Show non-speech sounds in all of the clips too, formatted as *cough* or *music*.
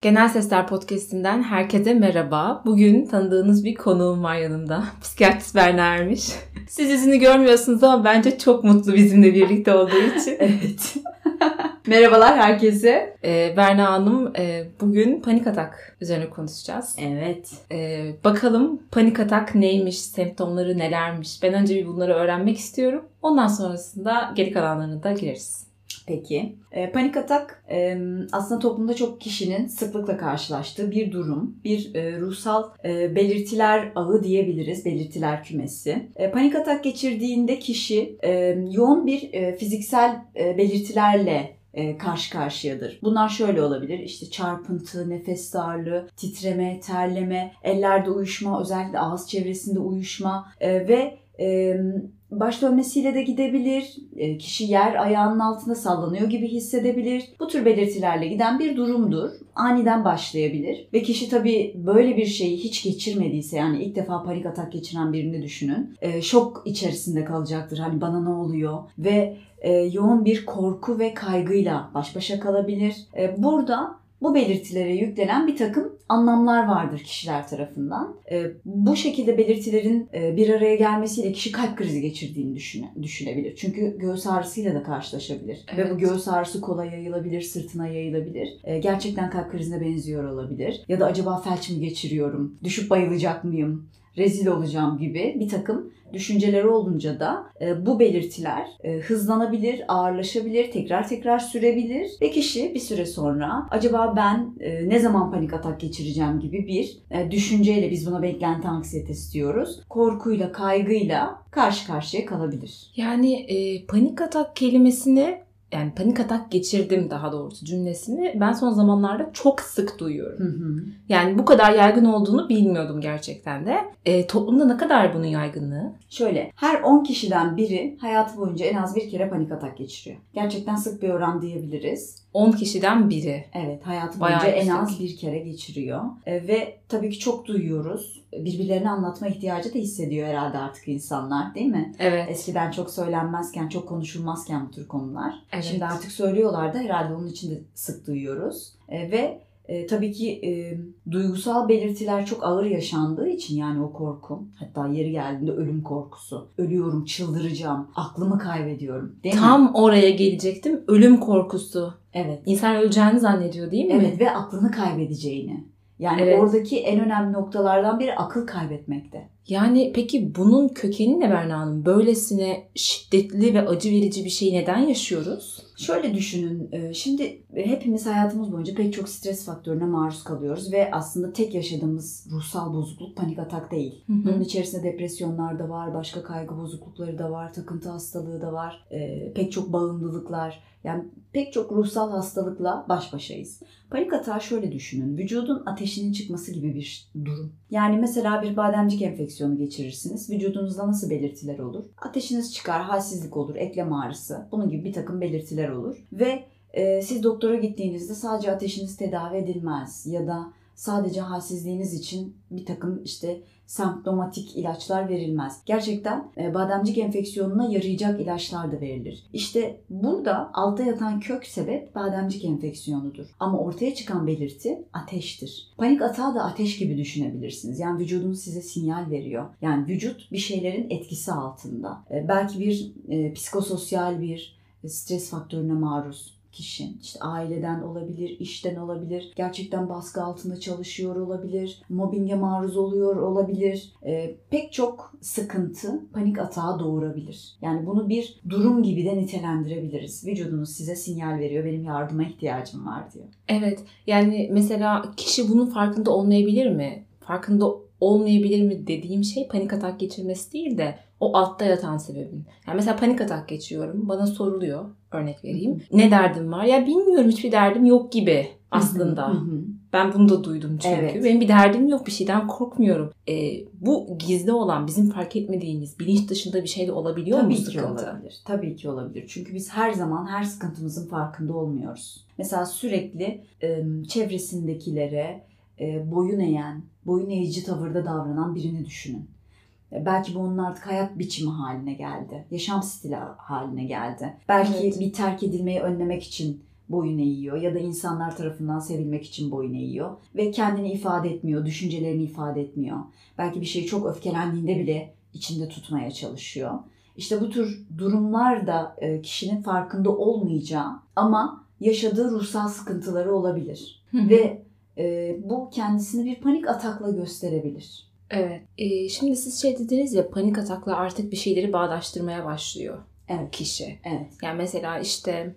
Genel Sesler Podcast'inden herkese merhaba. Bugün tanıdığınız bir konuğum var yanımda. *laughs* Psikiyatrist Berna Ermiş. *laughs* Siz yüzünü görmüyorsunuz ama bence çok mutlu bizimle birlikte olduğu için. *laughs* evet. Merhabalar herkese. Ee, Berna Hanım e, bugün panik atak üzerine konuşacağız. Evet. Ee, bakalım panik atak neymiş, semptomları nelermiş. Ben önce bir bunları öğrenmek istiyorum. Ondan sonrasında geri kalanlarına da gireriz. Peki. E, panik atak e, aslında toplumda çok kişinin sıklıkla karşılaştığı bir durum. Bir e, ruhsal e, belirtiler ağı diyebiliriz. Belirtiler kümesi. E, panik atak geçirdiğinde kişi e, yoğun bir e, fiziksel e, belirtilerle e, karşı karşıyadır. Bunlar şöyle olabilir. İşte çarpıntı, nefes darlığı, titreme, terleme, ellerde uyuşma, özellikle ağız çevresinde uyuşma e, ve baş dönmesiyle de gidebilir. E, kişi yer ayağının altında sallanıyor gibi hissedebilir. Bu tür belirtilerle giden bir durumdur. Aniden başlayabilir. Ve kişi tabii böyle bir şeyi hiç geçirmediyse yani ilk defa panik atak geçiren birini düşünün. E, şok içerisinde kalacaktır. Hani bana ne oluyor? Ve e, yoğun bir korku ve kaygıyla baş başa kalabilir. Burada bu belirtilere yüklenen bir takım anlamlar vardır kişiler tarafından. E, bu şekilde belirtilerin e, bir araya gelmesiyle kişi kalp krizi geçirdiğini düşüne, düşünebilir. Çünkü göğüs ağrısıyla da karşılaşabilir. Evet. Ve bu göğüs ağrısı kolay yayılabilir, sırtına yayılabilir. E, gerçekten kalp krizine benziyor olabilir. Ya da acaba felç mi geçiriyorum, düşüp bayılacak mıyım, rezil olacağım gibi bir takım düşünceleri olunca da e, bu belirtiler e, hızlanabilir, ağırlaşabilir, tekrar tekrar sürebilir ve kişi bir süre sonra acaba ben e, ne zaman panik atak geçireceğim gibi bir e, düşünceyle biz buna beklenti anksiyetesi diyoruz. Korkuyla, kaygıyla karşı karşıya kalabilir. Yani e, panik atak kelimesini yani panik atak geçirdim daha doğrusu cümlesini ben son zamanlarda çok sık duyuyorum. Hı hı. Yani bu kadar yaygın olduğunu bilmiyordum gerçekten de. E, toplumda ne kadar bunun yaygınlığı? Şöyle her 10 kişiden biri hayatı boyunca en az bir kere panik atak geçiriyor. Gerçekten sık bir oran diyebiliriz. 10 kişiden biri. Evet hayatı boyunca en az bir kere geçiriyor. E, ve tabii ki çok duyuyoruz. Birbirlerine anlatma ihtiyacı da hissediyor herhalde artık insanlar değil mi? Evet. Eskiden çok söylenmezken, çok konuşulmazken bu tür konular. Evet. Şimdi artık söylüyorlar da herhalde onun için de sık duyuyoruz. E, ve e, tabii ki e, duygusal belirtiler çok ağır yaşandığı için yani o korku hatta yeri geldiğinde ölüm korkusu. Ölüyorum, çıldıracağım, aklımı kaybediyorum. Değil Tam mi? oraya gelecektim. Ölüm korkusu. Evet. İnsan öleceğini zannediyor değil mi? Evet ve aklını kaybedeceğini. Yani evet. oradaki en önemli noktalardan biri akıl kaybetmekte. Yani peki bunun kökeni ne Berna Hanım? Böylesine şiddetli ve acı verici bir şeyi neden yaşıyoruz? Şöyle düşünün. E, şimdi hepimiz hayatımız boyunca pek çok stres faktörüne maruz kalıyoruz ve aslında tek yaşadığımız ruhsal bozukluk panik atak değil. Hı hı. Bunun içerisinde depresyonlar da var, başka kaygı bozuklukları da var, takıntı hastalığı da var, e, pek çok bağımlılıklar. Yani pek çok ruhsal hastalıkla baş başayız. Panik atağı şöyle düşünün. Vücudun ateşinin çıkması gibi bir durum. Yani mesela bir bademcik enfeksiyonu geçirirsiniz. Vücudunuzda nasıl belirtiler olur? Ateşiniz çıkar, halsizlik olur, eklem ağrısı. Bunun gibi bir takım belirtiler olur. Ve e, siz doktora gittiğinizde sadece ateşiniz tedavi edilmez ya da sadece halsizliğiniz için bir takım işte semptomatik ilaçlar verilmez. Gerçekten e, bademcik enfeksiyonuna yarayacak ilaçlar da verilir. İşte burada altta yatan kök sebep bademcik enfeksiyonudur. Ama ortaya çıkan belirti ateştir. Panik atağı da ateş gibi düşünebilirsiniz. Yani vücudunuz size sinyal veriyor. Yani vücut bir şeylerin etkisi altında. E, belki bir e, psikososyal bir stres faktörüne maruz kişi. İşte aileden olabilir, işten olabilir, gerçekten baskı altında çalışıyor olabilir, mobbinge maruz oluyor olabilir. E, pek çok sıkıntı panik atağı doğurabilir. Yani bunu bir durum gibi de nitelendirebiliriz. Vücudunuz size sinyal veriyor, benim yardıma ihtiyacım var diyor. Evet, yani mesela kişi bunun farkında olmayabilir mi? Farkında olmayabilir mi dediğim şey panik atak geçirmesi değil de o altta yatan sebebin. Yani mesela panik atak geçiyorum. Bana soruluyor. Örnek vereyim. Ne derdim var? Ya bilmiyorum hiçbir derdim yok gibi aslında. Ben bunu da duydum çünkü. Evet. Benim bir derdim yok, bir şeyden korkmuyorum. Ee, bu gizli olan, bizim fark etmediğimiz, bilinç dışında bir şey de olabiliyor mu Tabii bu ki sıkıntı? olabilir. Tabii ki olabilir. Çünkü biz her zaman her sıkıntımızın farkında olmuyoruz. Mesela sürekli çevresindekilere e, boyun eğen, boyun eğici tavırda davranan birini düşünün. E, Belki bu onun artık hayat biçimi haline geldi. Yaşam stili haline geldi. Belki Evet. bir terk edilmeyi önlemek için boyun eğiyor ya da insanlar tarafından sevilmek için boyun eğiyor ve kendini ifade etmiyor, düşüncelerini ifade etmiyor. Belki bir şeyi çok öfkelendiğinde bile içinde tutmaya çalışıyor. İşte bu tür durumlar da e, kişinin farkında olmayacağı ama yaşadığı ruhsal sıkıntıları olabilir. Ve e, bu kendisini bir panik atakla gösterebilir. Evet. Ee, şimdi siz şey dediniz ya panik atakla artık bir şeyleri bağdaştırmaya başlıyor Evet. kişi. Evet. Yani mesela işte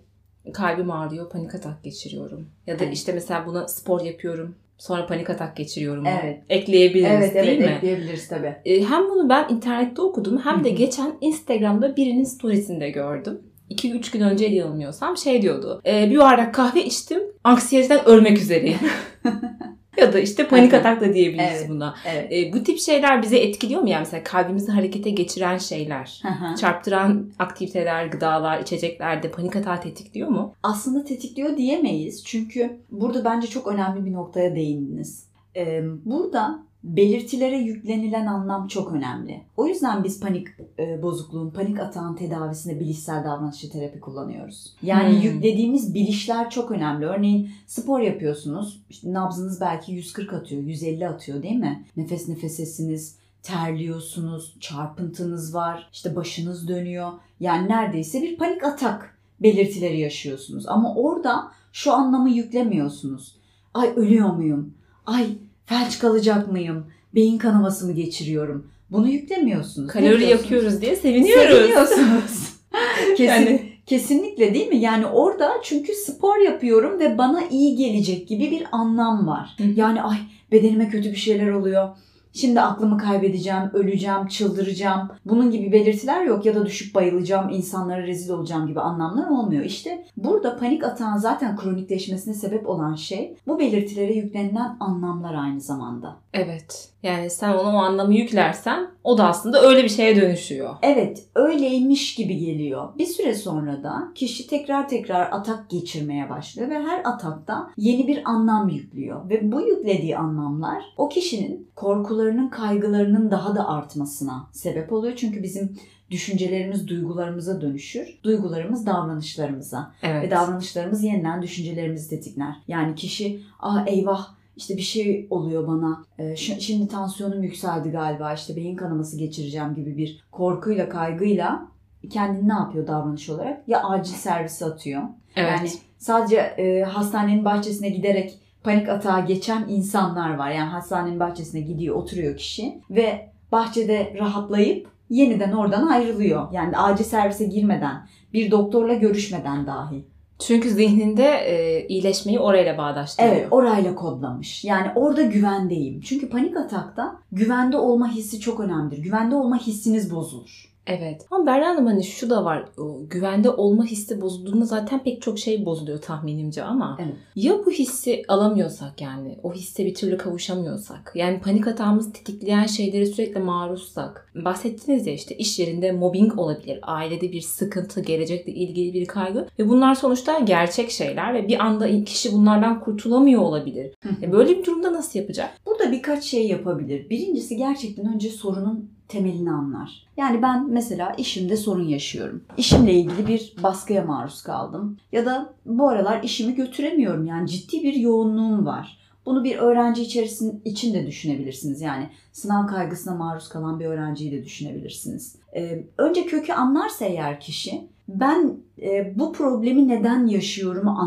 kalbim ağrıyor, panik atak geçiriyorum. Ya da Evet. işte mesela buna spor yapıyorum, sonra panik atak geçiriyorum. Evet. Ekleyebiliriz Evet, değil evet mi? ekleyebiliriz tabii. Ee, hem bunu ben internette okudum hem de geçen Instagram'da birinin storiesinde gördüm. 2-3 gün önce yanılmıyorsam şey diyordu. "Ee, bir bardak kahve içtim, anksiyeteden ölmek üzereyim. *laughs* ya da işte panik atak da diyebiliriz Evet. buna. Evet. Ee, bu tip şeyler bize etkiliyor mu? Yani mesela kalbimizi harekete geçiren şeyler, çarptıran aktiviteler, gıdalar, içecekler de panik atağı tetikliyor mu? Aslında tetikliyor diyemeyiz. Çünkü burada bence çok önemli bir noktaya değindiniz. Ee, burada belirtilere yüklenilen anlam çok önemli. O yüzden biz panik e, bozukluğun, panik atağın tedavisinde bilişsel davranışçı terapi kullanıyoruz. Yani Hmm. yüklediğimiz bilişler çok önemli. Örneğin spor yapıyorsunuz. İşte nabzınız belki 140 atıyor, 150 atıyor değil mi? Nefes nefesesiniz, terliyorsunuz, çarpıntınız var, işte başınız dönüyor. Yani neredeyse bir panik atak belirtileri yaşıyorsunuz. Ama orada şu anlamı yüklemiyorsunuz. Ay ölüyor muyum? Ay felç kalacak mıyım? Beyin kanaması mı geçiriyorum? Bunu yüklemiyorsunuz. Kalori yakıyoruz diye seviniyoruz. Seviniyorsunuz. *laughs* Kesin, Yani- Kesinlikle değil mi? Yani orada çünkü spor yapıyorum ve bana iyi gelecek gibi bir anlam var. Hı. Yani ay bedenime kötü bir şeyler oluyor. Şimdi aklımı kaybedeceğim, öleceğim, çıldıracağım. Bunun gibi belirtiler yok ya da düşüp bayılacağım, insanlara rezil olacağım gibi anlamlar olmuyor. İşte burada panik atağın zaten kronikleşmesine sebep olan şey bu belirtilere yüklenilen anlamlar aynı zamanda. Evet. Yani sen ona o anlamı yüklersen o da aslında öyle bir şeye dönüşüyor. Evet, öyleymiş gibi geliyor. Bir süre sonra da kişi tekrar tekrar atak geçirmeye başlıyor ve her atakta yeni bir anlam yüklüyor. Ve bu yüklediği anlamlar o kişinin korkularının, kaygılarının daha da artmasına sebep oluyor. Çünkü bizim düşüncelerimiz duygularımıza dönüşür. Duygularımız davranışlarımıza. Evet. Ve davranışlarımız yeniden düşüncelerimizi tetikler. Yani kişi aa eyvah işte bir şey oluyor bana. Ee, şimdi tansiyonum yükseldi galiba. işte beyin kanaması geçireceğim gibi bir korkuyla, kaygıyla kendini ne yapıyor davranış olarak? Ya acil servise atıyor. evet. Yani sadece e, hastanenin bahçesine giderek panik atağa geçen insanlar var. Yani hastanenin bahçesine gidiyor, oturuyor kişi ve bahçede rahatlayıp yeniden oradan ayrılıyor. Yani acil servise girmeden, bir doktorla görüşmeden dahi. Çünkü zihninde e, iyileşmeyi orayla bağdaştırıyor. Evet, orayla kodlamış. Yani orada güvendeyim. Çünkü panik atakta güvende olma hissi çok önemlidir. Güvende olma hissiniz bozulur. Evet. Ama Berna Hanım hani şu da var. Güvende olma hissi bozulduğunda zaten pek çok şey bozuluyor tahminimce ama Evet. ya bu hissi alamıyorsak yani o hisse bir türlü kavuşamıyorsak yani panik atağımızı tetikleyen şeylere sürekli maruzsak bahsettiniz ya işte iş yerinde mobbing olabilir, ailede bir sıkıntı, gelecekle ilgili bir kaygı ve bunlar sonuçta gerçek şeyler ve bir anda kişi bunlardan kurtulamıyor olabilir. E böyle bir durumda nasıl yapacak? Burada birkaç şey yapabilir. Birincisi gerçekten önce sorunun temelini anlar. Yani ben mesela işimde sorun yaşıyorum. İşimle ilgili bir baskıya maruz kaldım. Ya da bu aralar işimi götüremiyorum. Yani ciddi bir yoğunluğum var. Bunu bir öğrenci içerisinde için de düşünebilirsiniz. Yani sınav kaygısına maruz kalan bir öğrenciyi de düşünebilirsiniz. Ee, önce kökü anlarsa eğer kişi ben e, bu problemi neden yaşıyorumu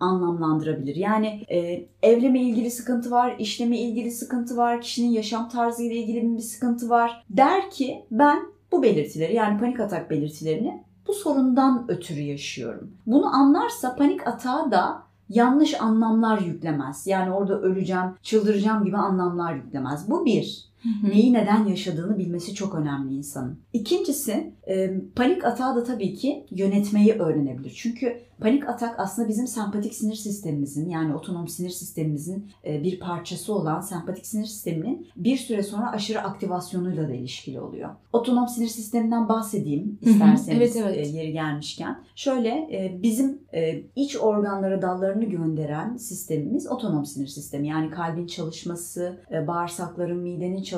anlamlandırabilir. Yani e, evle mi ilgili sıkıntı var, işle mi ilgili sıkıntı var, kişinin yaşam tarzı ile ilgili bir sıkıntı var. Der ki ben bu belirtileri yani panik atak belirtilerini bu sorundan ötürü yaşıyorum. Bunu anlarsa panik atağa da yanlış anlamlar yüklemez. Yani orada öleceğim, çıldıracağım gibi anlamlar yüklemez. Bu bir. Neyi neden yaşadığını bilmesi çok önemli insanın. İkincisi e, panik atağı da tabii ki yönetmeyi öğrenebilir. Çünkü panik atak aslında bizim sempatik sinir sistemimizin yani otonom sinir sistemimizin e, bir parçası olan sempatik sinir sisteminin bir süre sonra aşırı aktivasyonuyla da ilişkili oluyor. Otonom sinir sisteminden bahsedeyim isterseniz Evet, evet. e, yeri gelmişken. Şöyle bizim iç organlara dallarını gönderen sistemimiz otonom sinir sistemi. Yani kalbin çalışması, bağırsakların, midenin çalışması,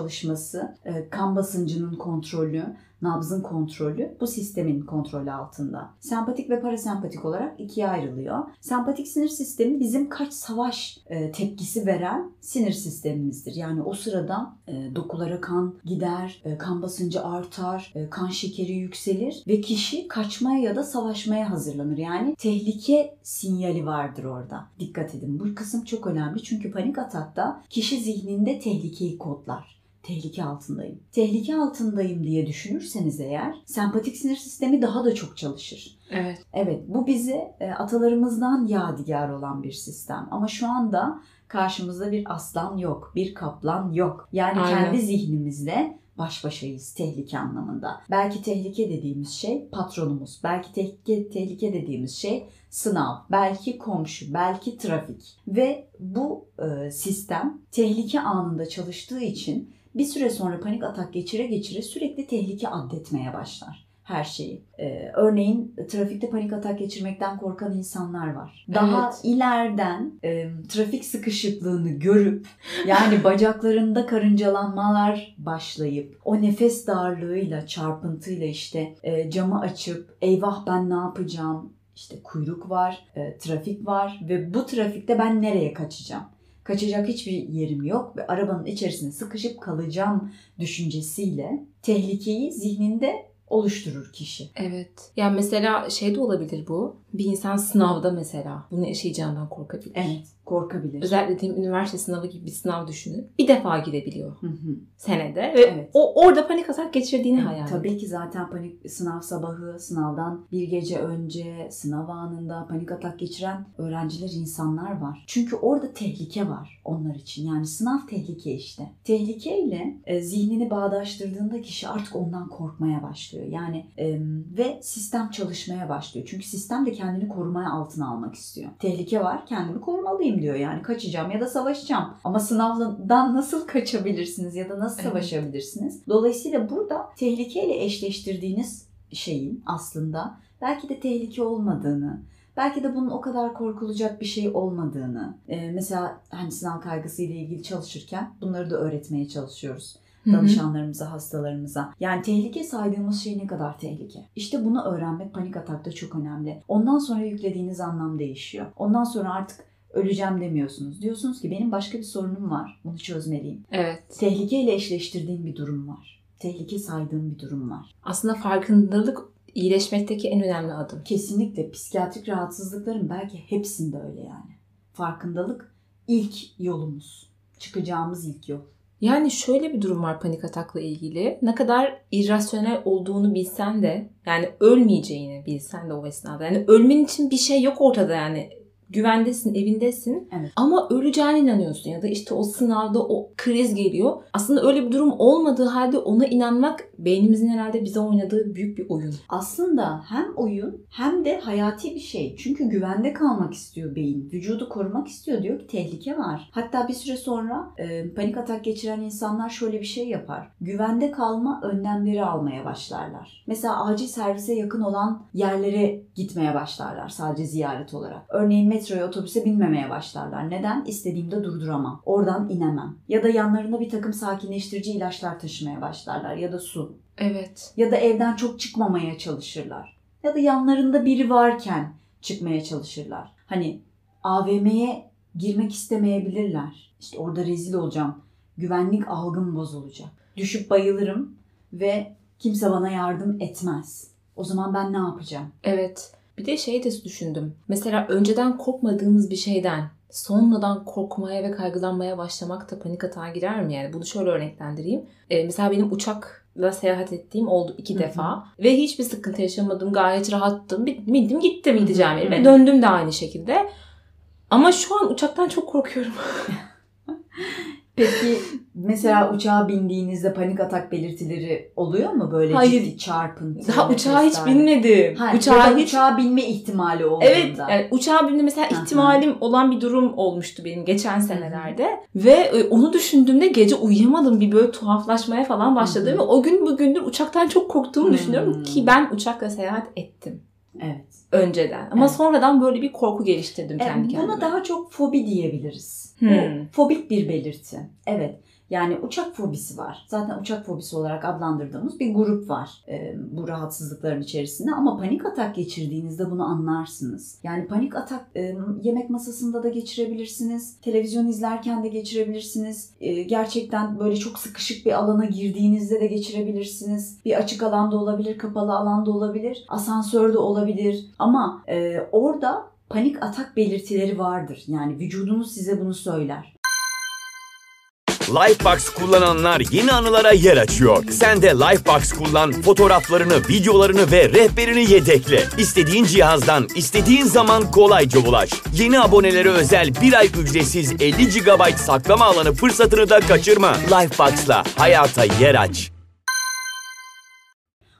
e, kan basıncının kontrolü, nabzın kontrolü bu sistemin kontrolü altında. Sempatik ve parasempatik olarak ikiye ayrılıyor. Sempatik sinir sistemi bizim kaç savaş e, tepkisi veren sinir sistemimizdir. Yani o sırada e, dokulara kan gider, kan basıncı artar, kan şekeri yükselir ve kişi kaçmaya ya da savaşmaya hazırlanır. Yani tehlike sinyali vardır orada. Dikkat edin. Bu kısım çok önemli çünkü panik atakta kişi zihninde tehlikeyi kodlar tehlike altındayım. Tehlike altındayım diye düşünürseniz eğer sempatik sinir sistemi daha da çok çalışır. Evet. Evet bu bize atalarımızdan yadigar olan bir sistem ama şu anda karşımızda bir aslan yok, bir kaplan yok. Yani Aynen. kendi zihnimizle baş başayız tehlike anlamında. Belki tehlike dediğimiz şey patronumuz, belki tehlike, tehlike dediğimiz şey sınav, belki komşu, belki trafik. Ve bu e, sistem tehlike anında çalıştığı için bir süre sonra panik atak geçire geçire sürekli tehlike addetmeye başlar her şeyi. Ee, örneğin trafikte panik atak geçirmekten korkan insanlar var. Daha Evet. ileriden e, trafik sıkışıklığını görüp yani *laughs* bacaklarında karıncalanmalar başlayıp o nefes darlığıyla çarpıntıyla işte e, camı açıp eyvah ben ne yapacağım işte kuyruk var, e, trafik var ve bu trafikte ben nereye kaçacağım? Kaçacak hiçbir yerim yok ve arabanın içerisinde sıkışıp kalacağım düşüncesiyle tehlikeyi zihninde oluşturur kişi. Evet. Yani mesela şey de olabilir bu. Bir insan sınavda mesela bunu yaşayacağından korkabilir. Evet, korkabilir. Özellikle diyeyim üniversite sınavı gibi bir sınav düşünün. Bir defa girebiliyor Hı hı. senede ve Evet. o orada panik atak geçirdiğini hayal ediyor. Tabii ki zaten panik sınav sabahı, sınavdan bir gece önce, sınav anında panik atak geçiren öğrenciler, insanlar var. Çünkü orada tehlike var onlar için. Yani sınav tehlike işte. Tehlikeyle e, zihnini bağdaştırdığında kişi artık ondan korkmaya başlıyor. Yani e, ve sistem çalışmaya başlıyor. Çünkü sistem de kendini korumaya altına almak istiyor. Tehlike var, kendimi korumalıyım diyor. Yani kaçacağım ya da savaşacağım. Ama sınavdan nasıl kaçabilirsiniz ya da nasıl Evet. savaşabilirsiniz? Dolayısıyla burada tehlikeyle eşleştirdiğiniz şeyin aslında belki de tehlike olmadığını, belki de bunun o kadar korkulacak bir şey olmadığını, e, mesela hani sınav kaygısıyla ilgili çalışırken bunları da öğretmeye çalışıyoruz. Danışanlarımıza, hastalarımıza. Yani tehlike saydığımız şey ne kadar tehlike? İşte bunu öğrenmek panik atakta çok önemli. Ondan sonra yüklediğiniz anlam değişiyor. Ondan sonra artık öleceğim demiyorsunuz. Diyorsunuz ki benim başka bir sorunum var. Bunu çözmeliyim. Evet. Tehlikeyle eşleştirdiğim bir durum var. Tehlike saydığım bir durum var. Aslında farkındalık iyileşmekteki en önemli adım. Kesinlikle psikiyatrik rahatsızlıkların belki hepsinde öyle yani. Farkındalık ilk yolumuz. Çıkacağımız ilk yol. Yani şöyle bir durum var panik atakla ilgili. Ne kadar irrasyonel olduğunu bilsen de yani ölmeyeceğini bilsen de o esnada. Yani ölmen için bir şey yok ortada yani. Güvendesin, evindesin Evet. ama öleceğine inanıyorsun ya da işte o sınavda o kriz geliyor. Aslında öyle bir durum olmadığı halde ona inanmak beynimizin herhalde bize oynadığı büyük bir oyun. Aslında hem oyun hem de hayati bir şey. Çünkü güvende kalmak istiyor beyin. Vücudu korumak istiyor. Diyor ki tehlike var. Hatta bir süre sonra e, panik atak geçiren insanlar şöyle bir şey yapar. Güvende kalma önlemleri almaya başlarlar. Mesela acil servise yakın olan yerlere gitmeye başlarlar sadece ziyaret olarak. Örneğin metroya otobüse binmemeye başlarlar. Neden? İstediğimde durduramam. Oradan inemem. Ya da yanlarında bir takım sakinleştirici ilaçlar taşımaya başlarlar. Ya da su Evet. ya da evden çok çıkmamaya çalışırlar. Ya da yanlarında biri varken çıkmaya çalışırlar. Hani AVM'ye girmek istemeyebilirler. İşte orada rezil olacağım. Güvenlik algım bozulacak. Düşüp bayılırım ve kimse bana yardım etmez. O zaman ben ne yapacağım? Evet. Bir de şey de düşündüm. Mesela önceden korkmadığımız bir şeyden sonradan korkmaya ve kaygılanmaya başlamak da panik atağa girer mi? Yani bunu şöyle örneklendireyim. Ee, mesela benim uçakla seyahat ettiğim oldu iki Hı hı. defa. Ve hiçbir sıkıntı yaşamadım. Gayet rahattım. Bindim gittim gideceğim Hı yere. Ve döndüm de aynı şekilde. Ama şu an uçaktan çok korkuyorum. *laughs* Peki mesela uçağa bindiğinizde panik atak belirtileri oluyor mu böyle Hayır. ciddi çarpıntı? Daha uçağa hiç binmedim. Ha, uçağa hiç uçağa binme ihtimali olduğunda. Evet, yani uçağa binme mesela Aha. ihtimalim olan bir durum olmuştu benim geçen senelerde. Ve e, onu düşündüğümde gece uyuyamadım. Bir böyle tuhaflaşmaya falan başladı. Hı hı. Ve o gün bugündür uçaktan çok korktuğumu düşünüyorum ki ben uçakla seyahat ettim Evet. önceden. Ama Evet. sonradan böyle bir korku geliştirdim E, kendi kendime. buna daha çok fobi diyebiliriz. Hmm. Bu fobik bir belirti. Evet. Yani uçak fobisi var. Zaten uçak fobisi olarak adlandırdığımız bir grup var e, bu rahatsızlıkların içerisinde. Ama panik atak geçirdiğinizde bunu anlarsınız. Yani panik atak e, yemek masasında da geçirebilirsiniz. Televizyon izlerken de geçirebilirsiniz. E, gerçekten böyle çok sıkışık bir alana girdiğinizde de geçirebilirsiniz. Bir açık alanda olabilir, kapalı alanda olabilir, asansörde olabilir. Ama e, orada panik atak belirtileri vardır. Yani vücudunuz size bunu söyler. Lifebox kullananlar yeni anılara yer açıyor. Sen de Lifebox kullan, fotoğraflarını, videolarını ve rehberini yedekle. İstediğin cihazdan, istediğin zaman kolayca ulaş. Yeni abonelere özel bir ay ücretsiz 50 GB saklama alanı fırsatını da kaçırma. Lifebox'la hayata yer aç.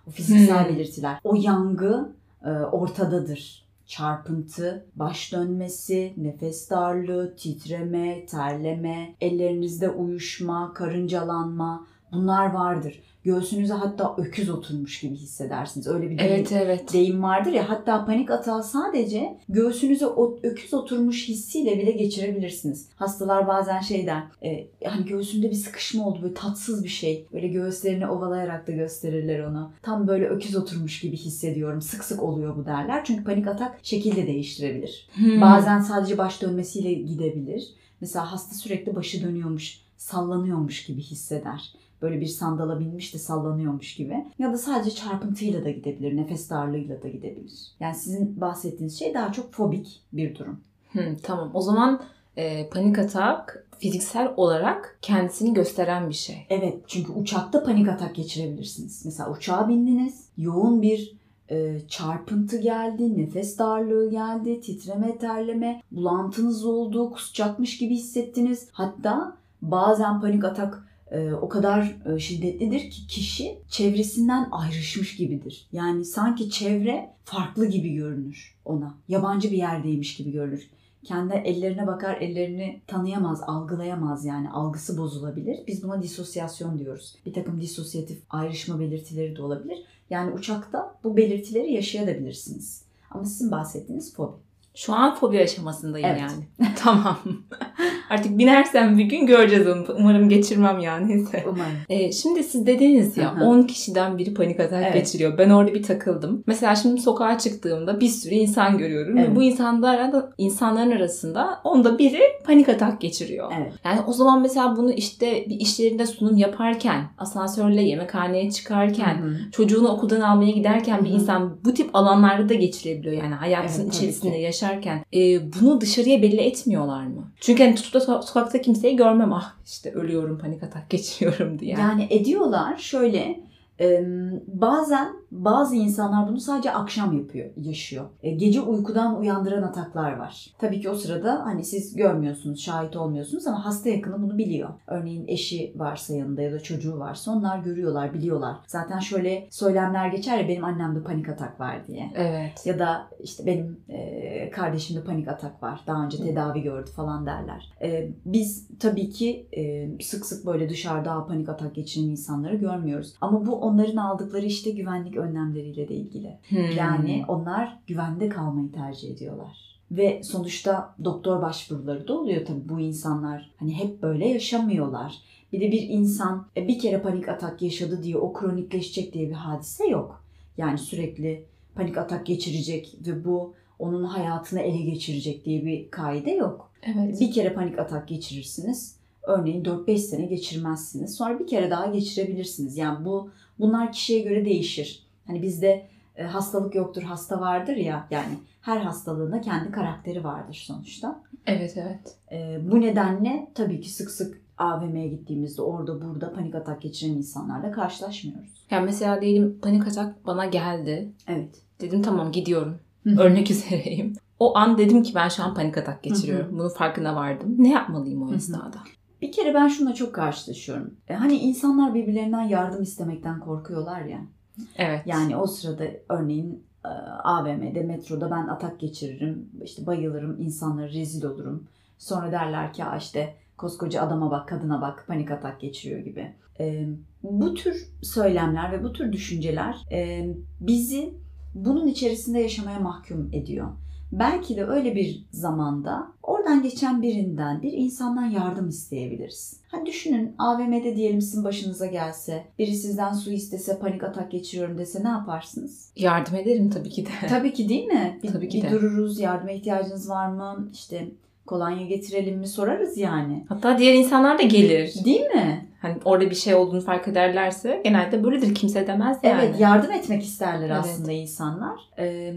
O fiziksel Hmm. belirtiler. O yangı e, ortadadır. Çarpıntı, baş dönmesi, nefes darlığı, titreme, terleme, ellerinizde uyuşma, karıncalanma bunlar vardır. Göğsünüze hatta öküz oturmuş gibi hissedersiniz. Öyle bir deyim, Evet evet. deyim vardır ya hatta panik atağı sadece göğsünüze o öküz oturmuş hissiyle bile geçirebilirsiniz. Hastalar bazen şey der e, hani göğsümde bir sıkışma oldu böyle tatsız bir şey. Böyle göğüslerini ovalayarak da gösterirler onu. Tam böyle öküz oturmuş gibi hissediyorum. Sık sık oluyor bu derler. Çünkü panik atak şekil de değiştirebilir. Hmm. Bazen sadece baş dönmesiyle gidebilir. Mesela hasta sürekli başı dönüyormuş, sallanıyormuş gibi hisseder. Böyle bir sandala binmiş de sallanıyormuş gibi. Ya da sadece çarpıntıyla da gidebilir, nefes darlığıyla da gidebilir. Yani sizin bahsettiğiniz şey daha çok fobik bir durum. Hmm, tamam. O zaman e, panik atak fiziksel olarak kendisini gösteren bir şey. Evet çünkü uçakta panik atak geçirebilirsiniz. Mesela uçağa bindiniz, yoğun bir e, çarpıntı geldi, nefes darlığı geldi, titreme, terleme, bulantınız oldu, kusacakmış gibi hissettiniz. Hatta bazen panik atak e, o kadar e, şiddetlidir ki kişi çevresinden ayrışmış gibidir. Yani sanki çevre farklı gibi görünür ona. Yabancı bir yerdeymiş gibi görünür. Kendi ellerine bakar, ellerini tanıyamaz, algılayamaz yani algısı bozulabilir. Biz buna disosyasyon diyoruz. Bir takım disosyatif ayrışma belirtileri de olabilir. Yani uçakta bu belirtileri yaşayabilirsiniz. Ama sizin bahsettiğiniz fobi. Şu an fobi aşamasındayım Evet. yani. *laughs* tamam. *laughs* Artık binersem bir gün göreceğiz onu. Umarım geçirmem yani. Neyse. Umarım. Ee, şimdi siz dediniz ya Hı hı. 10 kişiden biri panik atak Evet. geçiriyor. Ben orada bir takıldım. Mesela şimdi sokağa çıktığımda bir sürü insan görüyorum Evet. ve bu insanlar da insanların arasında onda biri panik atak geçiriyor. Evet. Yani o zaman mesela bunu işte bir iş yerinde sunum yaparken, asansörle yemekhaneye çıkarken, Hı hı. çocuğunu okuldan almaya giderken bir Hı hı. insan bu tip alanlarda da geçirebiliyor. Yani hayatın Evet, içerisinde ki. yaşarken. Ee, bunu dışarıya belli etmiyorlar mı? Çünkü hani tutup da so- sokakta kimseyi görmem. Ah işte ölüyorum panik atak geçiriyorum diye. Yani ediyorlar şöyle e, bazen bazı insanlar bunu sadece akşam yapıyor, yaşıyor. E, gece uykudan uyandıran ataklar var. Tabii ki o sırada hani siz görmüyorsunuz, şahit olmuyorsunuz ama hasta yakını bunu biliyor. Örneğin eşi varsa yanında ya da çocuğu varsa onlar görüyorlar, biliyorlar. Zaten şöyle söylemler geçer ya benim annemde panik atak var diye. Evet. Ya da işte benim e, kardeşimde panik atak var. Daha önce tedavi gördü falan derler. E, biz tabii ki e, sık sık böyle dışarıda "Aa, panik atak geçiren insanları görmüyoruz. Ama bu onların aldıkları işte güvenlik önlemleriyle de ilgili. Hmm. Yani onlar güvende kalmayı tercih ediyorlar. Ve sonuçta doktor başvuruları da oluyor tabii bu insanlar. Hani hep böyle yaşamıyorlar. Bir de bir insan e, bir kere panik atak yaşadı diye o kronikleşecek diye bir hadise yok. Yani sürekli panik atak geçirecek ve bu onun hayatını ele geçirecek diye bir kaide yok. Evet. Bir kere panik atak geçirirsiniz. Örneğin 4-5 sene geçirmezsiniz. Sonra bir kere daha geçirebilirsiniz. Yani bu bunlar kişiye göre değişir. Hani bizde e, hastalık yoktur, hasta vardır ya. Yani her hastalığında kendi karakteri vardır sonuçta. Evet evet. E, bu nedenle tabii ki sık sık AVM'ye gittiğimizde orada burada panik atak geçiren insanlarla karşılaşmıyoruz. Yani mesela diyelim panik atak bana geldi. Evet. Dedim tamam gidiyorum. Örnek *laughs* üzereyim. O an dedim ki ben şu an panik atak geçiriyorum. Bunun farkına vardım. Ne yapmalıyım o esnada? Bir kere ben şununla çok karşılaşıyorum. E, hani insanlar birbirlerinden yardım istemekten korkuyorlar ya. Evet. Yani o sırada örneğin e, AVM'de, metroda ben atak geçiririm, işte bayılırım, insanlara rezil olurum. Sonra derler ki işte koskoca adama bak, kadına bak, panik atak geçiriyor gibi. E, bu tür söylemler ve bu tür düşünceler e, bizi bunun içerisinde yaşamaya mahkum ediyor. Belki de öyle bir zamanda oradan geçen birinden, bir insandan yardım isteyebiliriz. Hani düşünün AVM'de diyelim sizin başınıza gelse, biri sizden su istese, panik atak geçiriyorum dese ne yaparsınız? Yardım ederim tabii ki de. *laughs* Tabii ki değil mi? Bir, Tabii ki bir de. dururuz, yardıma ihtiyacınız var mı? İşte kolonya getirelim mi sorarız yani. Hatta diğer insanlar da gelir. Değil mi? Hani orada bir şey olduğunu fark ederlerse genelde böyledir. Kimse demez yani. Evet, yardım etmek isterler Evet. aslında insanlar. Ee,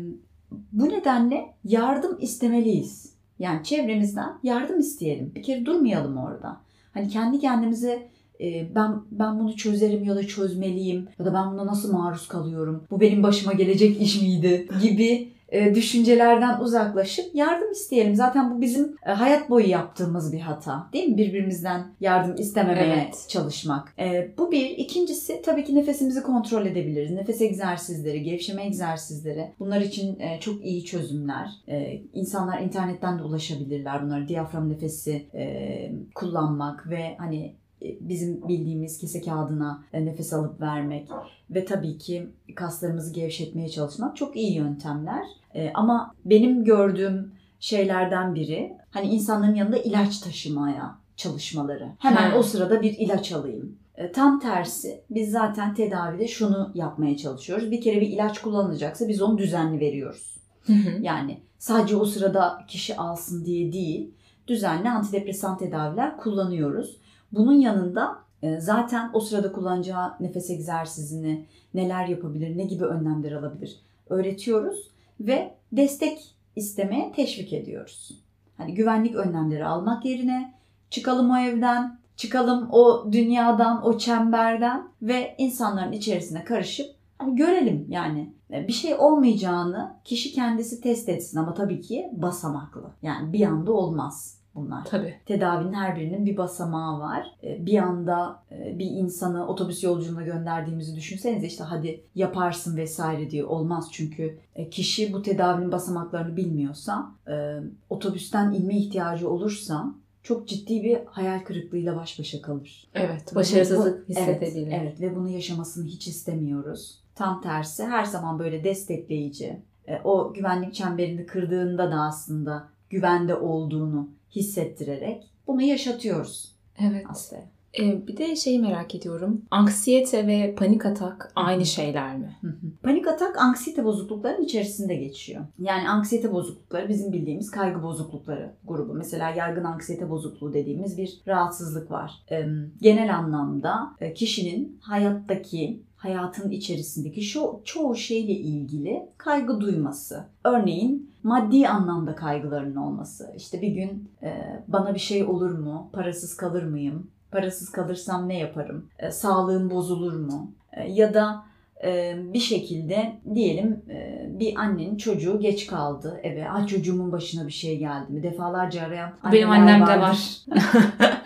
bu nedenle yardım istemeliyiz. Yani çevremizden yardım isteyelim. Bir kere durmayalım orada. Hani kendi kendimize e, ben ben bunu çözerim ya da çözmeliyim ya da ben buna nasıl maruz kalıyorum? Bu benim başıma gelecek iş miydi? gibi düşüncelerden uzaklaşıp yardım isteyelim. Zaten bu bizim e, hayat boyu yaptığımız bir hata. Değil mi? Birbirimizden yardım istememeye Evet. çalışmak. E, bu bir. İkincisi tabii ki nefesimizi kontrol edebiliriz. Nefes egzersizleri, gevşeme egzersizleri. Bunlar için e, çok iyi çözümler. E, insanlar internetten de ulaşabilirler bunları. Diyafram nefesi e, kullanmak ve hani e, bizim bildiğimiz kese kağıdına e, nefes alıp vermek ve tabii ki kaslarımızı gevşetmeye çalışmak çok iyi yöntemler. E, ama benim gördüğüm şeylerden biri hani insanların yanında ilaç taşımaya çalışmaları. Hemen He. o sırada bir ilaç alayım. E, Tam tersi biz zaten tedavide şunu yapmaya çalışıyoruz. Bir kere bir ilaç kullanılacaksa biz onu düzenli veriyoruz. Hı hı. Yani sadece o sırada kişi alsın diye değil, düzenli antidepresan tedaviler kullanıyoruz. Bunun yanında e, zaten o sırada kullanacağı nefes egzersizini neler yapabilir, ne gibi önlemler alabilir öğretiyoruz ve destek istemeye teşvik ediyoruz. Hani güvenlik önlemleri almak yerine çıkalım o evden, çıkalım o dünyadan, o çemberden ve insanların içerisine karışıp hani görelim yani E, bir şey olmayacağını kişi kendisi test etsin ama tabii ki basamaklı. Yani bir anda olmaz bunlar. Tabii. Tedavinin her birinin bir basamağı var. Ee, Bir anda e, bir insanı otobüs yolculuğuna gönderdiğimizi düşünsenize işte hadi yaparsın vesaire diye olmaz. Çünkü e, kişi bu tedavinin basamaklarını bilmiyorsa, e, otobüsten inme ihtiyacı olursa çok ciddi bir hayal kırıklığıyla baş başa kalır. Evet. Başarısızlık hissedebilir. Evet, evet ve bunu yaşamasını hiç istemiyoruz. Tam tersi her zaman böyle destekleyici, e, o güvenlik çemberini kırdığında da aslında güvende olduğunu hissettirerek bunu yaşatıyoruz Evet. aslında. Ee, bir de şeyi merak ediyorum. Anksiyete ve panik atak aynı şeyler mi? Hı hı. Panik atak anksiyete bozukluklarının içerisinde geçiyor. Yani anksiyete bozuklukları bizim bildiğimiz kaygı bozuklukları grubu. Mesela yaygın anksiyete bozukluğu dediğimiz bir rahatsızlık var. Ee, genel anlamda e, kişinin hayattaki hayatın içerisindeki şu çoğu şeyle ilgili kaygı duyması. Örneğin maddi anlamda kaygılarının olması. İşte bir gün e, bana bir şey olur mu? Parasız kalır mıyım? Parasız kalırsam ne yaparım? E, sağlığım bozulur mu? E, ya da e, bir şekilde diyelim e, bir annenin çocuğu geç kaldı eve. Ah çocuğumun başına bir şey geldi mi? Defalarca arayan Benim annemde vardır. var. *laughs*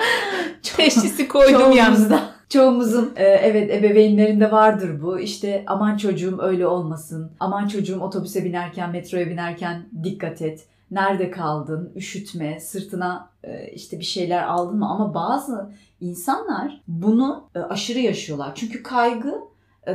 Teşhisi koydum yalnız. Çoğumuzun e, evet ebeveynlerinde vardır bu. İşte aman çocuğum öyle olmasın. Aman çocuğum otobüse binerken, metroya binerken dikkat et. Nerede kaldın? Üşütme, sırtına e, işte bir şeyler aldın mı? Ama bazı insanlar bunu e, aşırı yaşıyorlar. Çünkü kaygı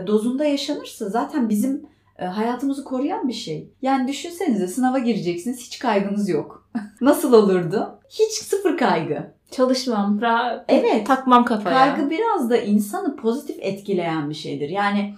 dozunda yaşanırsa zaten bizim hayatımızı koruyan bir şey. Yani düşünsenize sınava gireceksiniz hiç kaygınız yok. *laughs* Nasıl olurdu? Hiç sıfır kaygı. Çalışmam, ra- Evet. takmam kafaya. Kaygı biraz da insanı pozitif etkileyen bir şeydir. Yani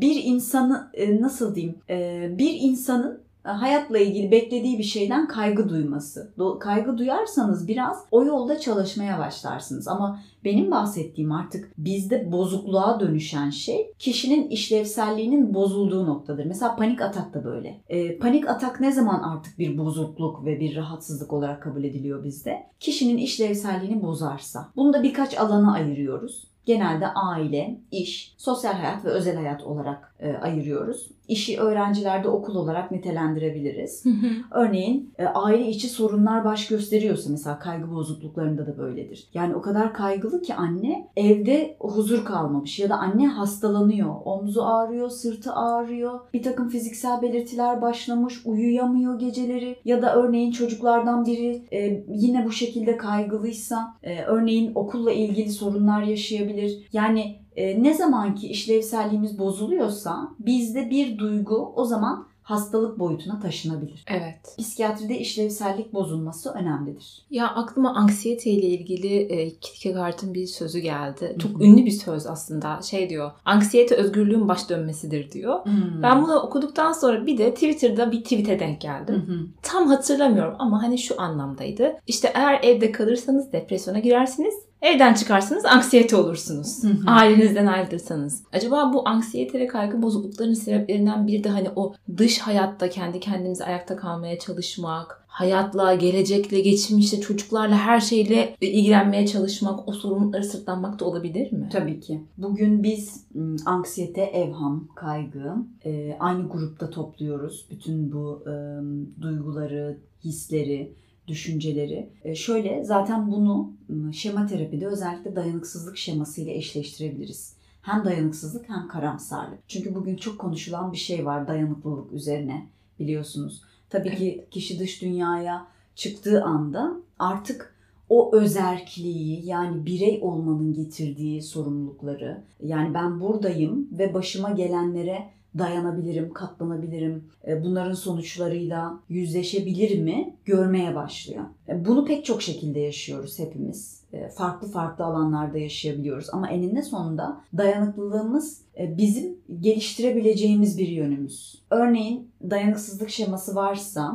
bir insanı e, nasıl diyeyim? e, Bir insanın hayatla ilgili beklediği bir şeyden kaygı duyması. Kaygı duyarsanız biraz o yolda çalışmaya başlarsınız. Ama benim bahsettiğim artık bizde bozukluğa dönüşen şey kişinin işlevselliğinin bozulduğu noktadır. Mesela panik atak da böyle. E, panik atak ne zaman artık bir bozukluk ve bir rahatsızlık olarak kabul ediliyor bizde? Kişinin işlevselliğini bozarsa. Bunu da birkaç alana ayırıyoruz. Genelde aile, iş, sosyal hayat ve özel hayat olarak e, ayırıyoruz. İşi öğrencilerde okul olarak nitelendirebiliriz. Örneğin e, aile içi sorunlar baş gösteriyorsa mesela kaygı bozukluklarında da böyledir. Yani o kadar kaygılı ki anne evde huzur kalmamış ya da anne hastalanıyor. Omzu ağrıyor, sırtı ağrıyor. Bir takım fiziksel belirtiler başlamış, uyuyamıyor geceleri ya da örneğin çocuklardan biri e, yine bu şekilde kaygılıysa e, örneğin okulla ilgili sorunlar yaşayabilir. Yani e, ne zamanki işlevselliğimiz bozuluyorsa bizde bir duygu o zaman hastalık boyutuna taşınabilir. Evet. Psikiyatride işlevsellik bozulması önemlidir. Ya aklıma anksiyete ile ilgili e, Kierkegaard'ın bir sözü geldi. Çok ünlü bir söz aslında. Şey diyor. Anksiyete özgürlüğün baş dönmesidir diyor. Hmm. Ben bunu okuduktan sonra bir de Twitter'da bir tweet'e denk geldim. Hı hı. Tam hatırlamıyorum ama hani şu anlamdaydı. İşte eğer evde kalırsanız depresyona girersiniz. Evden çıkarsanız anksiyete olursunuz. Hı hı. Ailenizden ayrılırsanız. Acaba bu anksiyete ve kaygı bozukluklarının sebeplerinden biri de hani o dış hayatta kendi kendimize ayakta kalmaya çalışmak, hayatla, gelecekle, geçmişle, çocuklarla her şeyle ilgilenmeye çalışmak, o sorumlulukları sırtlanmak da olabilir mi? Tabii ki. Bugün biz anksiyete, evham, kaygı aynı grupta topluyoruz. Bütün bu duyguları, hisleri, düşünceleri. E, şöyle zaten bunu m, şema terapide özellikle dayanıksızlık şemasıyla eşleştirebiliriz. Hem dayanıksızlık hem karamsarlık. Çünkü bugün çok konuşulan bir şey var dayanıklılık üzerine biliyorsunuz. Tabii ki kişi dış dünyaya çıktığı anda artık o özerkliği yani birey olmanın getirdiği sorumlulukları yani ben buradayım ve başıma gelenlere dayanabilirim, katlanabilirim, e, bunların sonuçlarıyla yüzleşebilir mi görmeye başlıyor. E, Bunu pek çok şekilde yaşıyoruz hepimiz. E, Farklı farklı alanlarda yaşayabiliyoruz ama eninde sonunda dayanıklılığımız bizim geliştirebileceğimiz bir yönümüz. Örneğin dayanıksızlık şeması varsa,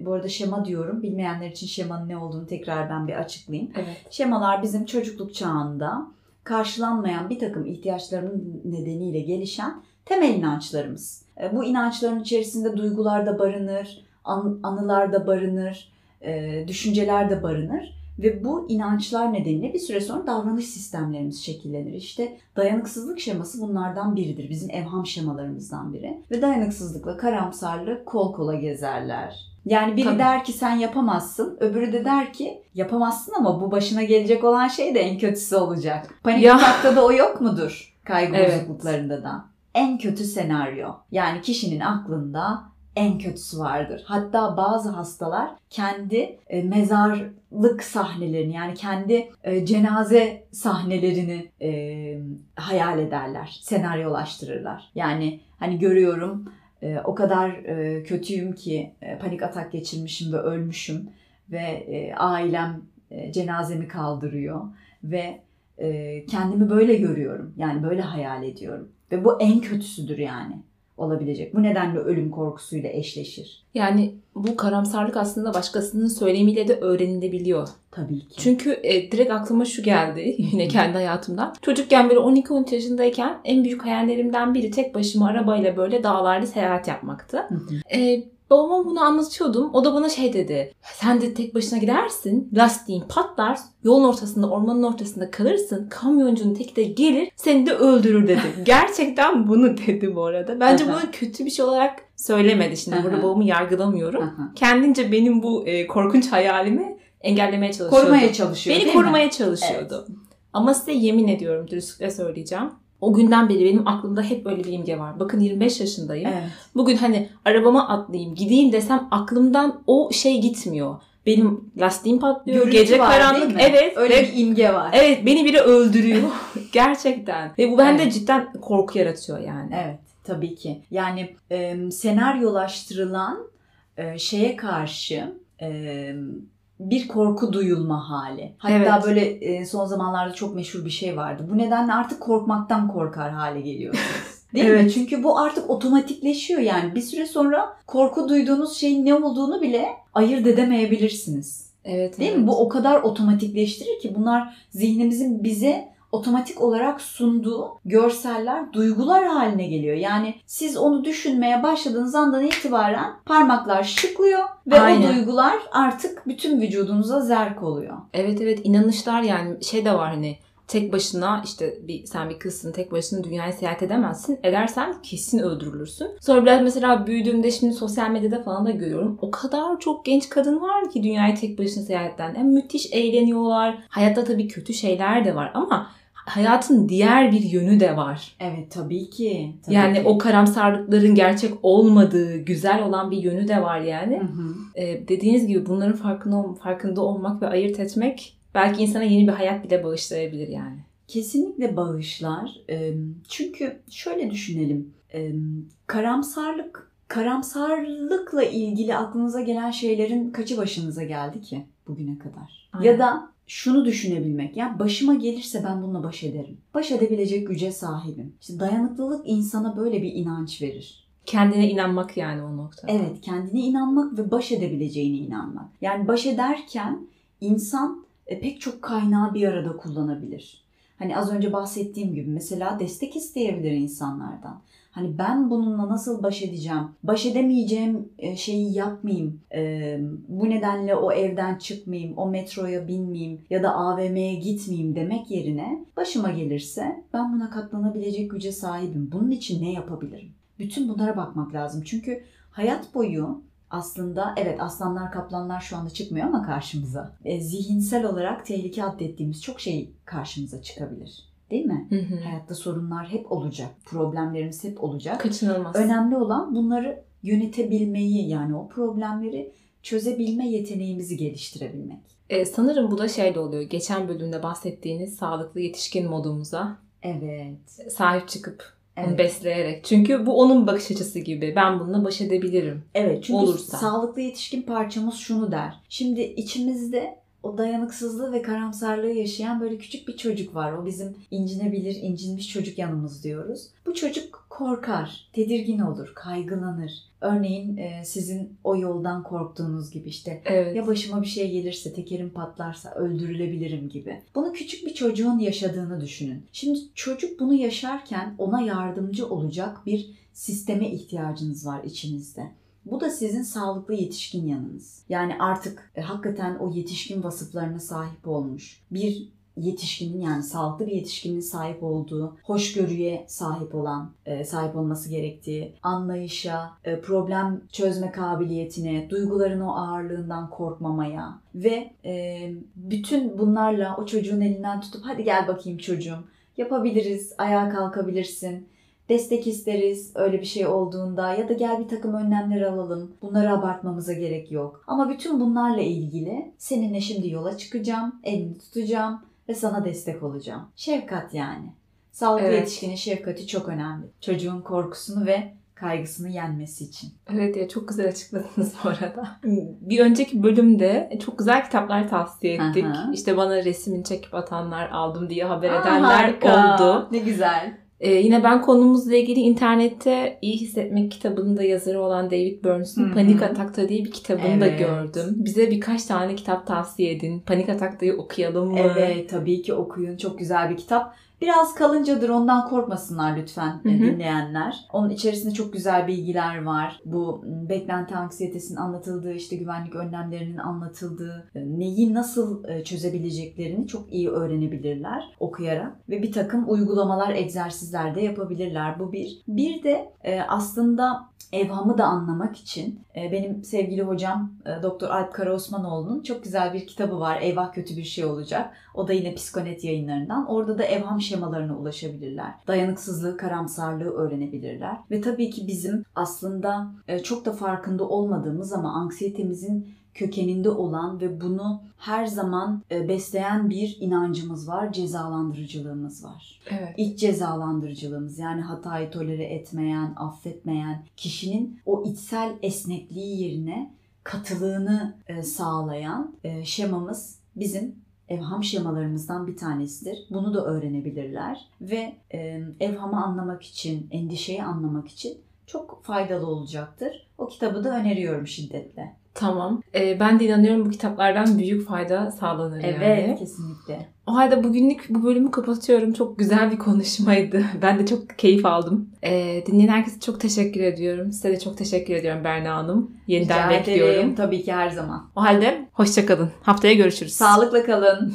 bu arada şema diyorum, bilmeyenler için şemanın ne olduğunu tekrar ben bir açıklayayım. Evet. Şemalar bizim çocukluk çağında karşılanmayan bir takım ihtiyaçlarının nedeniyle gelişen temel inançlarımız. E, Bu inançların içerisinde duygular da barınır, an- anılar da barınır, e, düşünceler de barınır. Ve bu inançlar nedeniyle bir süre sonra davranış sistemlerimiz şekillenir. İşte dayanıksızlık şeması bunlardan biridir. Bizim evham şemalarımızdan biri. Ve dayanıksızlıkla karamsarlık kol kola gezerler. Yani biri Tabii. der ki sen yapamazsın, öbürü de der ki yapamazsın ama bu başına gelecek olan şey de en kötüsü olacak. Panik atakta da o yok mudur? Kaygı Evet. bozukluklarında da. En kötü senaryo. Yani kişinin aklında en kötüsü vardır. Hatta bazı hastalar kendi e, mezarlık sahnelerini yani kendi e, cenaze sahnelerini e, hayal ederler, senaryolaştırırlar. Yani hani görüyorum o kadar kötüyüm ki panik atak geçirmişim ve ölmüşüm ve ailem cenazemi kaldırıyor ve kendimi böyle görüyorum. Yani böyle hayal ediyorum. Ve bu en kötüsüdür yani olabilecek. Bu nedenle ölüm korkusuyla eşleşir. Yani bu karamsarlık aslında başkasının söylemiyle de öğrenilebiliyor. Tabii ki. Çünkü e, direkt aklıma şu geldi *laughs* yine kendi hayatımdan. Çocukken böyle 12-13 yaşındayken en büyük hayallerimden biri tek başıma arabayla böyle dağlarda seyahat yapmaktı. E, babama bunu anlatıyordum. O da bana şey dedi. Sen de tek başına gidersin. Lastiğin patlar. Yolun ortasında, ormanın ortasında kalırsın. Kamyoncunun teki de gelir seni de öldürür dedi. *laughs* Gerçekten bunu dedi bu arada. Bence bunu kötü bir şey olarak söylemedi. Şimdi burada babamı yargılamıyorum. Kendince benim bu e, korkunç hayalimi engellemeye çalışıyordu. Korumaya çalışıyor Beni değil mi? korumaya çalışıyordu. Ama size yemin ediyorum dürüstlükle söyleyeceğim. O günden beri benim aklımda hep öyle bir imge var. Bakın 25 yaşındayım. Evet. Bugün hani arabama atlayayım gideyim desem aklımdan o şey gitmiyor. Benim lastiğim patlıyor. Görüntü gece var, karanlık. Evet. Öyle ve- bir imge var. Evet beni biri öldürüyor. *laughs* Gerçekten. Ve bu bende Evet. cidden korku yaratıyor yani. Evet, tabii ki. Yani e, senaryolaştırılan e, şeye karşı e, bir korku duyulma hali. Hatta Evet. böyle e, son zamanlarda çok meşhur bir şey vardı. Bu nedenle artık korkmaktan korkar hale geliyorsunuz. *laughs* Değil mi? Evet. Çünkü bu artık otomatikleşiyor yani. Bir süre sonra korku duyduğunuz şeyin ne olduğunu bile ayırt edemeyebilirsiniz. Evet. Değil evet. mi? Bu o kadar otomatikleştirir ki bunlar zihnimizin bize otomatik olarak sunduğu görseller, duygular haline geliyor. Yani siz onu düşünmeye başladığınız andan itibaren parmaklar şıklıyor ve Aynen. o duygular artık bütün vücudunuza zerk oluyor. Evet evet inanışlar yani şey de var hani tek başına işte bir sen bir kızsın tek başına dünyayı seyahat edemezsin. Edersen kesin öldürülürsün. Sonra biraz mesela büyüdüğümde şimdi sosyal medyada falan da görüyorum. O kadar çok genç kadın var ki dünyayı tek başına seyahatten. Yani müthiş eğleniyorlar. Hayatta tabii kötü şeyler de var ama hayatın diğer bir yönü de var. Evet tabii ki. Tabii yani ki. o karamsarlıkların gerçek olmadığı, güzel olan bir yönü de var yani. Hı hı. Ee, dediğiniz gibi bunların farkında, farkında olmak ve ayırt etmek belki insana yeni bir hayat bile bağışlayabilir yani. Kesinlikle bağışlar. Çünkü şöyle düşünelim. Karamsarlık, karamsarlıkla ilgili aklınıza gelen şeylerin kaçı başınıza geldi ki bugüne kadar? Aynen. Ya da şunu düşünebilmek. Ya başıma gelirse ben bununla baş ederim. Baş edebilecek güce sahibim. İşte dayanıklılık insana böyle bir inanç verir. Kendine inanmak yani o nokta. Evet, kendine inanmak ve baş edebileceğine inanmak. Yani baş ederken insan e, pek çok kaynağı bir arada kullanabilir. Hani az önce bahsettiğim gibi mesela destek isteyebilir insanlardan. Hani ben bununla nasıl baş edeceğim? Baş edemeyeceğim e, şeyi yapmayayım. E, bu nedenle o evden çıkmayayım, o metroya binmeyeyim ya da AVM'ye gitmeyeyim demek yerine başıma gelirse ben buna katlanabilecek güce sahibim. Bunun için ne yapabilirim? Bütün bunlara bakmak lazım. Çünkü hayat boyu aslında evet aslanlar kaplanlar şu anda çıkmıyor ama karşımıza. E, zihinsel olarak tehlike addettiğimiz çok şey karşımıza çıkabilir. Değil mi? Hı hı. Hayatta sorunlar hep olacak. Problemlerimiz hep olacak. Kaçınılmaz. Önemli olan bunları yönetebilmeyi yani o problemleri çözebilme yeteneğimizi geliştirebilmek. Ee, sanırım bu da şeyle oluyor. Geçen bölümde bahsettiğiniz sağlıklı yetişkin modumuza Evet. sahip çıkıp onu Evet. besleyerek. Çünkü bu onun bakış açısı gibi. Ben bununla baş edebilirim. Evet çünkü Olursa. sağlıklı yetişkin parçamız şunu der. Şimdi içimizde o dayanıksızlığı ve karamsarlığı yaşayan böyle küçük bir çocuk var. O bizim incinebilir, incinmiş çocuk yanımız diyoruz. Bu çocuk korkar, tedirgin olur, kaygılanır. Örneğin e, sizin o yoldan korktuğunuz gibi işte Evet. ya başıma bir şey gelirse, tekerim patlarsa öldürülebilirim gibi. Bunu küçük bir çocuğun yaşadığını düşünün. Şimdi çocuk bunu yaşarken ona yardımcı olacak bir sisteme ihtiyacınız var içinizde. Bu da sizin sağlıklı yetişkin yanınız. Yani artık e, hakikaten o yetişkin vasıflarına sahip olmuş bir yetişkinin yani sağlıklı bir yetişkinin sahip olduğu, hoşgörüye sahip olan, e, sahip olması gerektiği, anlayışa, e, problem çözme kabiliyetine, duyguların o ağırlığından korkmamaya ve e, bütün bunlarla o çocuğun elinden tutup hadi gel bakayım çocuğum yapabiliriz, ayağa kalkabilirsin, destek isteriz öyle bir şey olduğunda ya da gel bir takım önlemler alalım. Bunları abartmamıza gerek yok. Ama bütün bunlarla ilgili seninle şimdi yola çıkacağım, elini tutacağım ve sana destek olacağım. Şefkat yani. Sağlıklı Evet. yetişkinin şefkati çok önemli. Çocuğun korkusunu ve kaygısını yenmesi için. Evet ya çok güzel açıkladınız bu arada. Bir önceki bölümde çok güzel kitaplar tavsiye ettik. Hı. İşte bana resmini çekip atanlar aldım diye haber Aa, edenler harika. oldu. Ne güzel. Ee, yine ben konumuzla ilgili internette iyi hissetmek kitabının da yazarı olan David Burns'un. Panik Atak'ta diye bir kitabını da Evet. gördüm. Bize birkaç tane kitap tavsiye edin. Panik Atak'tayı okuyalım mı? Evet tabii ki okuyun. Çok güzel bir kitap. Biraz kalıncadır ondan korkmasınlar lütfen Hı e, hı. dinleyenler. Onun içerisinde çok güzel bilgiler var. Bu m, beklenti anksiyetesinin anlatıldığı, işte güvenlik önlemlerinin anlatıldığı, e, neyi nasıl e, çözebileceklerini çok iyi öğrenebilirler okuyarak. Ve bir takım uygulamalar, egzersizler de yapabilirler. Bu bir. Bir de aslında evhamı da anlamak için e, benim sevgili hocam e, Doktor Alp Karaosmanoğlu'nun çok güzel bir kitabı var. Eyvah kötü bir şey olacak. O da yine Psikonet yayınlarından. Orada da evham şemalarına ulaşabilirler. Dayanıksızlığı, karamsarlığı öğrenebilirler. Ve tabii ki bizim aslında e, çok da farkında olmadığımız ama anksiyetemizin kökeninde olan ve bunu her zaman e, besleyen bir inancımız var, cezalandırıcılığımız var. Evet. İç cezalandırıcılığımız yani hatayı tolere etmeyen, affetmeyen kişinin o içsel esnekliği yerine katılığını e, sağlayan e, şemamız bizim evham şemalarımızdan bir tanesidir. Bunu da öğrenebilirler ve e, evhamı anlamak için, endişeyi anlamak için çok faydalı olacaktır. O kitabı da öneriyorum şiddetle. Tamam. Ee, ben de inanıyorum bu kitaplardan büyük fayda sağlanır Evet, yani. kesinlikle. O halde bugünlük bu bölümü kapatıyorum. Çok güzel bir konuşmaydı. *laughs* Ben de çok keyif aldım. Ee, dinleyen herkese çok teşekkür ediyorum. Size de çok teşekkür ediyorum Berna Hanım. Yeniden Rica bekliyorum. ederim. Tabii ki her zaman. O halde hoşçakalın. Haftaya görüşürüz. Sağlıkla kalın.